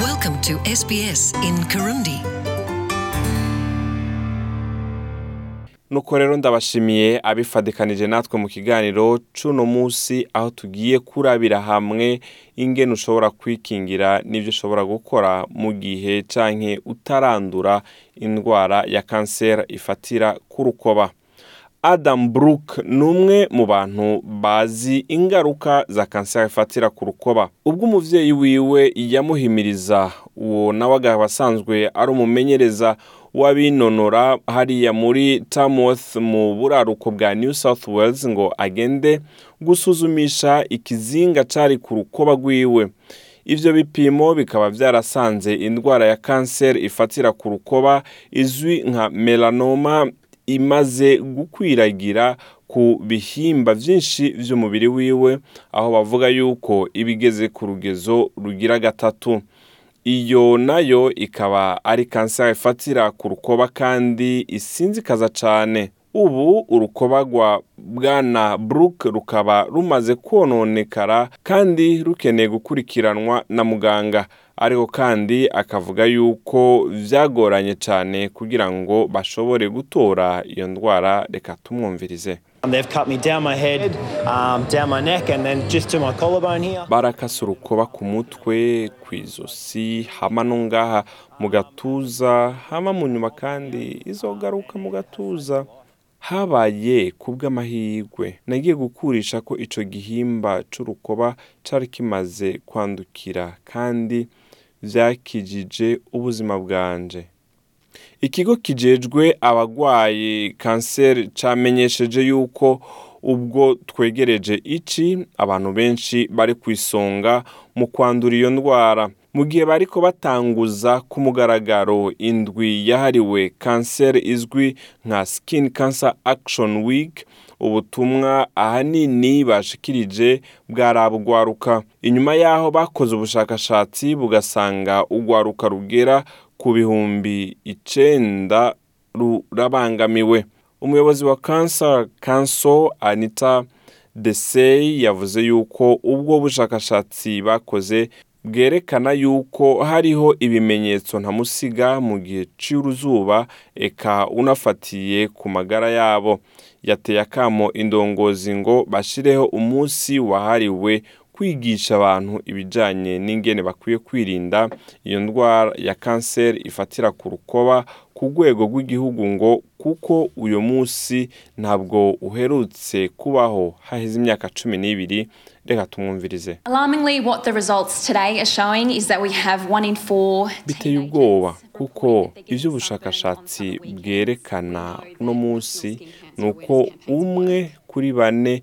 Welcome to SBS in Kurundi. nuko rero ndabashimiye abifadikanije natwe mu kiganiro cy'uno munsi aho tugiye kurabira hamwe ingene ushobora kwikingira n'ibyo ushobora gukora mu gihe cyangwa utarandura indwara ya kanseri ifatira ku Adam Brook ni umwe mu bantu bazi ingaruka za kanseri ifatira ku rukoba ubwo umubyeyi wiwe yamuhimiriza uwo nawe akaba ari umumenyereza w'abinonora hariya muri tamoth mu buraruko bwa new south wales ngo agende gusuzumisha ikizinga cari ku rukoba rwiwe ibyo bipimo bikaba byarasanze indwara ya kanseri ifatira ku rukoba izwi nka melanoma imaze gukwiragira ku bihimba byinshi by'umubiri wiwe aho bavuga yuko ibigeze ku rugezo rugira gatatu iyo nayo ikaba ari kanseri ifatira ku rukoba kandi isinzikaza cyane ubu urukoba rwa bwana buruke rukaba rumaze kononekara kandi rukeneye gukurikiranwa na muganga ariko kandi akavuga yuko byagoranye cyane kugira ngo bashobore gutora iyo ndwara reka tumwumvirize um, barakase urukoba ku mutwe ku izosi hama no ngaha mu gatuza hama mu nyuma kandi izogaruka mu gatuza habaye ku bw'amahirwe nagiye gukurisha ko icyo gihimba cy'urukoba cyari kimaze kwandukira kandi byakijije ubuzima bwanjye ikigo kijejwe abagwaye kanseri cyamenyesheje yuko ubwo twegereje iki abantu benshi bari ku isonga mu kwandura iyo ndwara mu gihe bari batanguza ku mugaragaro indwi yahariwe kanseri izwi nka Skin Cancer Action Week. ubutumwa ahanini bashikirije bwari inyuma yaho bakoze ubushakashatsi bugasanga ugwaruka rugera ku bihumbi icenda rurabangamiwe umuyobozi wa cancer council anita desey yavuze yuko ubwo bushakashatsi bakoze bwerekana yuko hariho ibimenyetso ntamusiga mu gihe cy'uruzuba eka unafatiye ku magara yabo yateye akamo indongozi ngo bashyireho umunsi wahariwe kwigisha abantu ibijyanye n'ingene bakwiye kwirinda iyo ndwara ya kanseri ifatira ku rukoba ku rwego rw'igihugu ngo kuko uyu munsi ntabwo uherutse kubaho haheze imyaka cumi n'ibiri reka tumwumvirize biteye ubwoba kuko ibyo ubushakashatsi bwerekana uno munsi ni uko umwe kuri bane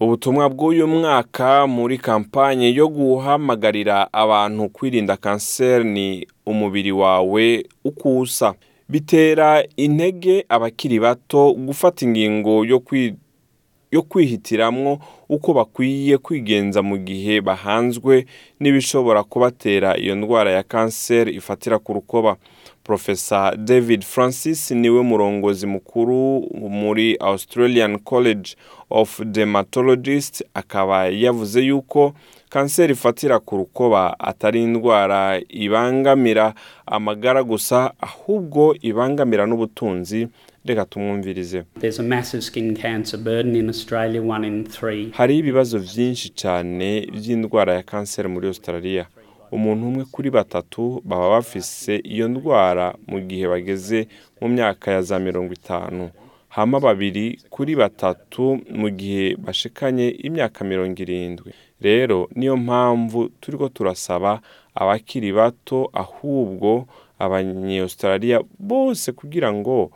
ubutumwa bw'uyu mwaka muri kampanye yo guhamagarira abantu kwirinda kanseri ni umubiri wawe uko usa bitera intege abakiri bato gufata ingingo yo kwihitiramo uko bakwiye kwigenza mu gihe bahanzwe n'ibishobora kubatera iyo ndwara ya kanseri ifatira ku rukoba Profesa David Francis niwe murongozi mukuru muri Australian College of Dermatologists akaba yavuze yuko kanseri ifatira ku rukoba atari indwara ibangamira amagara gusa ahubwo ibangamira n'ubutunzi reka tumwumvirize hari ibibazo byinshi cyane by'indwara ya kanseri muri Australia umuntu umwe kuri batatu baba bafise iyo ndwara mu gihe bageze mu myaka ya za mirongo itanu hama babiri kuri batatu mu gihe bashikanye imyaka mirongo irindwi rero niyo mpamvu turiho turasaba abakiri bato ahubwo abanyayositarariya bose kugira ngo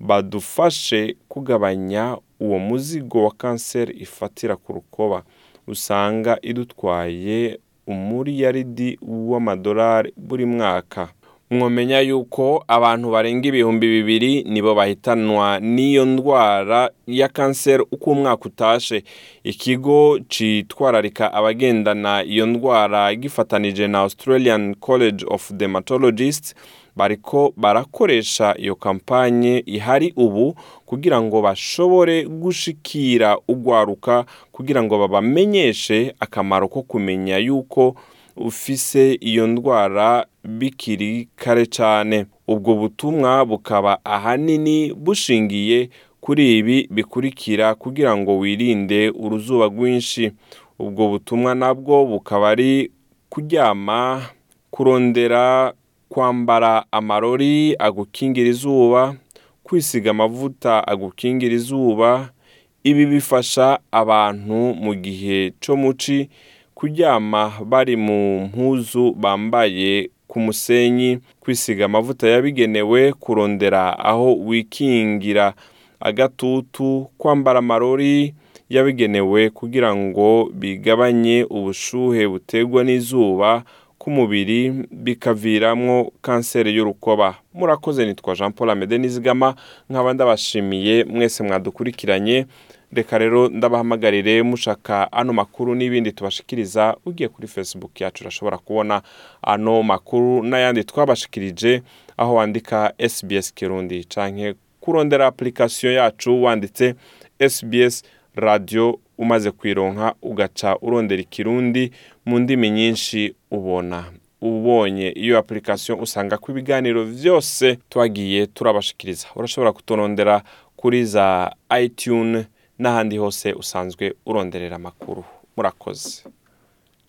badufashe kugabanya uwo muzigo wa kanseri ifatira ku rukoba usanga idutwaye umuriyaridi w'amadolari buri mwaka mwamenya yuko abantu barenga ibihumbi bibiri nibo bahitanwa n'iyo ndwara ya kanseri uko umwaka utashe ikigo cyitwararika abagendana iyo ndwara gifatanije na australian college of dermatologists bariko barakoresha iyo kampanye ihari ubu kugira ngo bashobore gushikira ugwaruka kugira ngo babamenyeshe akamaro ko kumenya yuko ufise iyo ndwara bikiri kare cyane ubwo butumwa bukaba ahanini bushingiye kuri ibi bikurikira kugira ngo wirinde uruzuba rwinshi ubwo butumwa nabwo bukaba ari kuryama kurondera kwambara amarori agukingira izuba kwisiga amavuta agukingira izuba ibi bifasha abantu mu gihe cyo mu ci kuryama bari mu mpuzu bambaye ku musenyi kwisiga amavuta yabigenewe kurondera aho wikingira agatutu kwambara amarori yabigenewe kugira ngo bigabanye ubushyuhe buterwa n'izuba k'umubiri bikaviramo kanseri y'urukoba murakoze nitwa jean paul amede nizigama nkaba ndabashimiye mwese mwadukurikiranye reka rero ndabahamagarire mushaka ano makuru n'ibindi tubashikiriza ugiye kuri facebook yacu urashobora kubona ano makuru n'ayandi twabashikirije aho wandika SBS Kirundi canke kurondera application yacu wanditse SBS radio umaze kwironka ugaca urondera ikirundi mu ndimi nyinshi ubona ubonye iyo application usanga ko ibiganiro byose twagiye turabashikiriza urashobora kuturondera kuri za iTunes n'ahandi hose usanzwe uronderera amakuru murakoze